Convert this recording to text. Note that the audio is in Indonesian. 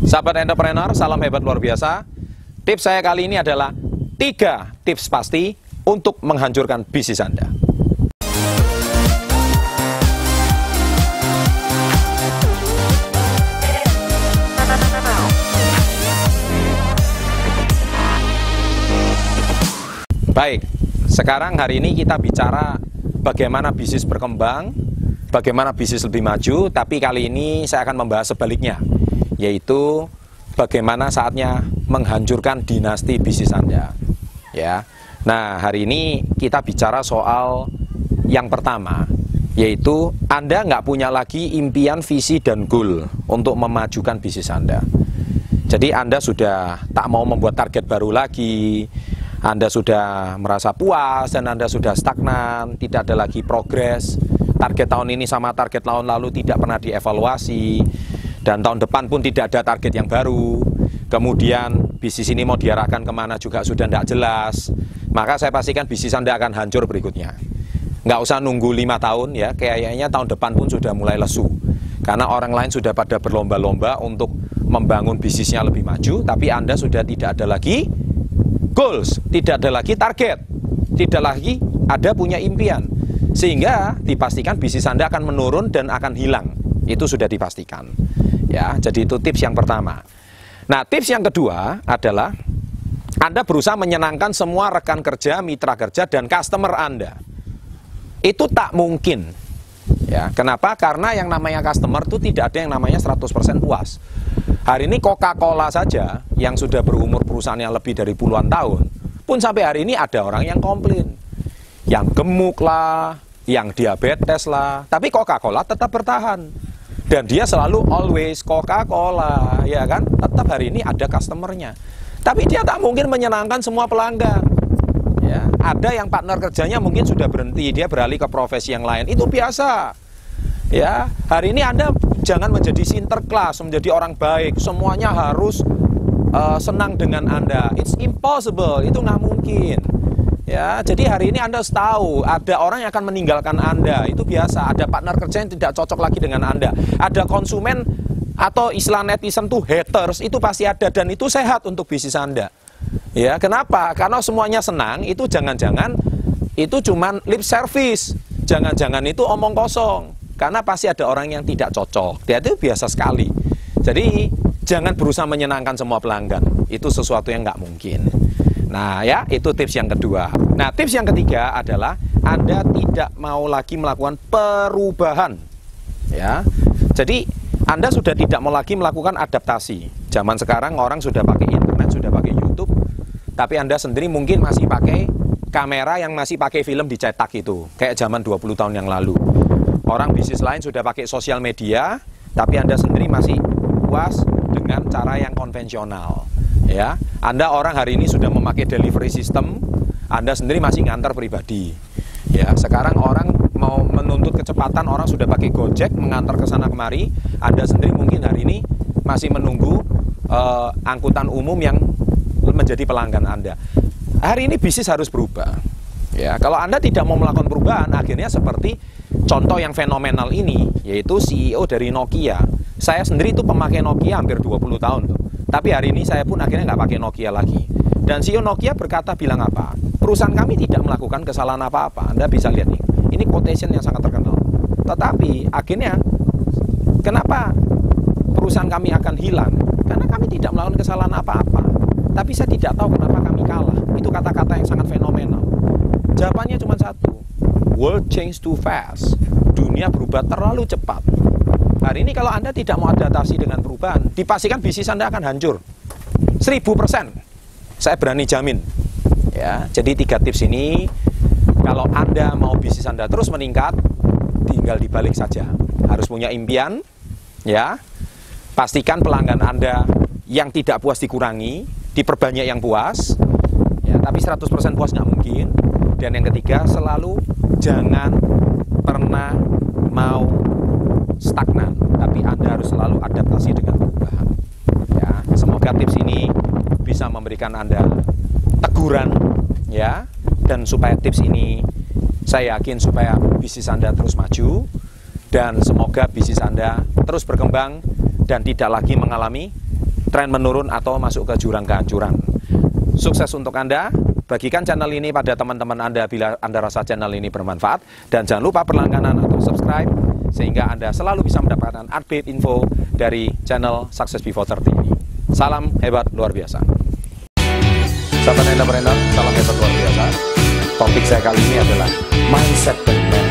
Sahabat entrepreneur, salam hebat luar biasa. Tips saya kali ini adalah tiga tips pasti untuk menghancurkan bisnis Anda. Baik, sekarang hari ini kita bicara bagaimana bisnis berkembang, bagaimana bisnis lebih maju, tapi kali ini saya akan membahas sebaliknya, yaitu bagaimana saatnya menghancurkan dinasti bisnis Anda. Ya. Nah, hari ini kita bicara soal yang pertama, yaitu Anda nggak punya lagi impian, visi, dan goal untuk memajukan bisnis Anda. Jadi Anda sudah tak mau membuat target baru lagi, anda sudah merasa puas dan Anda sudah stagnan, tidak ada lagi progres. Target tahun ini sama target tahun lalu tidak pernah dievaluasi dan tahun depan pun tidak ada target yang baru. Kemudian bisnis ini mau diarahkan ke mana juga sudah tidak jelas. Maka saya pastikan bisnis Anda akan hancur berikutnya. Nggak usah nunggu lima tahun ya, kayaknya tahun depan pun sudah mulai lesu. Karena orang lain sudah pada berlomba-lomba untuk membangun bisnisnya lebih maju, tapi Anda sudah tidak ada lagi goals, tidak ada lagi target, tidak lagi ada punya impian. Sehingga dipastikan bisnis Anda akan menurun dan akan hilang. Itu sudah dipastikan. Ya, jadi itu tips yang pertama. Nah, tips yang kedua adalah Anda berusaha menyenangkan semua rekan kerja, mitra kerja dan customer Anda. Itu tak mungkin. Ya, kenapa? Karena yang namanya customer itu tidak ada yang namanya 100% puas. Hari ini Coca-Cola saja yang sudah berumur perusahaannya lebih dari puluhan tahun, pun sampai hari ini ada orang yang komplain. Yang gemuk lah, yang diabetes lah, tapi Coca-Cola tetap bertahan. Dan dia selalu always Coca-Cola, ya kan? Tetap hari ini ada customernya. Tapi dia tak mungkin menyenangkan semua pelanggan. Ya, ada yang partner kerjanya mungkin sudah berhenti, dia beralih ke profesi yang lain. Itu biasa. Ya, hari ini Anda jangan menjadi sinterklas, menjadi orang baik. Semuanya harus uh, senang dengan Anda. It's impossible, itu nggak mungkin. Ya, jadi hari ini Anda harus tahu ada orang yang akan meninggalkan Anda. Itu biasa. Ada partner kerja yang tidak cocok lagi dengan Anda. Ada konsumen atau istilah netizen tuh haters itu pasti ada dan itu sehat untuk bisnis Anda. Ya, kenapa? Karena semuanya senang, itu jangan-jangan itu cuman lip service. Jangan-jangan itu omong kosong. Karena pasti ada orang yang tidak cocok. Dia itu biasa sekali. Jadi jangan berusaha menyenangkan semua pelanggan. Itu sesuatu yang nggak mungkin. Nah ya itu tips yang kedua. Nah tips yang ketiga adalah Anda tidak mau lagi melakukan perubahan. Ya, jadi Anda sudah tidak mau lagi melakukan adaptasi. Zaman sekarang orang sudah pakai internet, sudah pakai YouTube, tapi Anda sendiri mungkin masih pakai kamera yang masih pakai film dicetak itu, kayak zaman 20 tahun yang lalu. Orang bisnis lain sudah pakai sosial media, tapi Anda sendiri masih puas dengan cara yang konvensional. Ya, Anda orang hari ini sudah memakai delivery system, Anda sendiri masih ngantar pribadi. Ya, sekarang orang mau menuntut kecepatan, orang sudah pakai Gojek mengantar ke sana kemari. Anda sendiri mungkin hari ini masih menunggu uh, angkutan umum yang menjadi pelanggan Anda. Hari ini bisnis harus berubah. Ya, kalau Anda tidak mau melakukan perubahan, akhirnya seperti contoh yang fenomenal ini yaitu CEO dari Nokia. Saya sendiri itu pemakai Nokia hampir 20 tahun tuh. Tapi hari ini saya pun akhirnya nggak pakai Nokia lagi. Dan CEO Nokia berkata bilang apa? Perusahaan kami tidak melakukan kesalahan apa-apa. Anda bisa lihat nih. Ini quotation yang sangat terkenal. Tetapi akhirnya kenapa perusahaan kami akan hilang? Karena kami tidak melakukan kesalahan apa-apa. Tapi saya tidak tahu kenapa kami kalah. Itu kata-kata yang sangat fenomenal. Jawabannya cuma satu World change too fast. Dunia berubah terlalu cepat. Hari ini kalau Anda tidak mau adaptasi dengan perubahan, dipastikan bisnis Anda akan hancur. 1000%. Saya berani jamin. Ya, jadi tiga tips ini kalau Anda mau bisnis Anda terus meningkat, tinggal dibalik saja. Harus punya impian, ya. Pastikan pelanggan Anda yang tidak puas dikurangi, diperbanyak yang puas. Ya, tapi 100% puas nggak mungkin. Dan yang ketiga, selalu jangan pernah mau stagnan, tapi Anda harus selalu adaptasi dengan perubahan. Ya, semoga tips ini bisa memberikan Anda teguran ya dan supaya tips ini saya yakin supaya bisnis Anda terus maju dan semoga bisnis Anda terus berkembang dan tidak lagi mengalami tren menurun atau masuk ke jurang kehancuran. Sukses untuk Anda, bagikan channel ini pada teman-teman Anda bila Anda rasa channel ini bermanfaat, dan jangan lupa berlangganan atau subscribe, sehingga Anda selalu bisa mendapatkan update info dari channel Success Before 30 ini. Salam hebat luar biasa. Sahabat entrepreneur, salam hebat luar biasa. Topik saya kali ini adalah mindset dan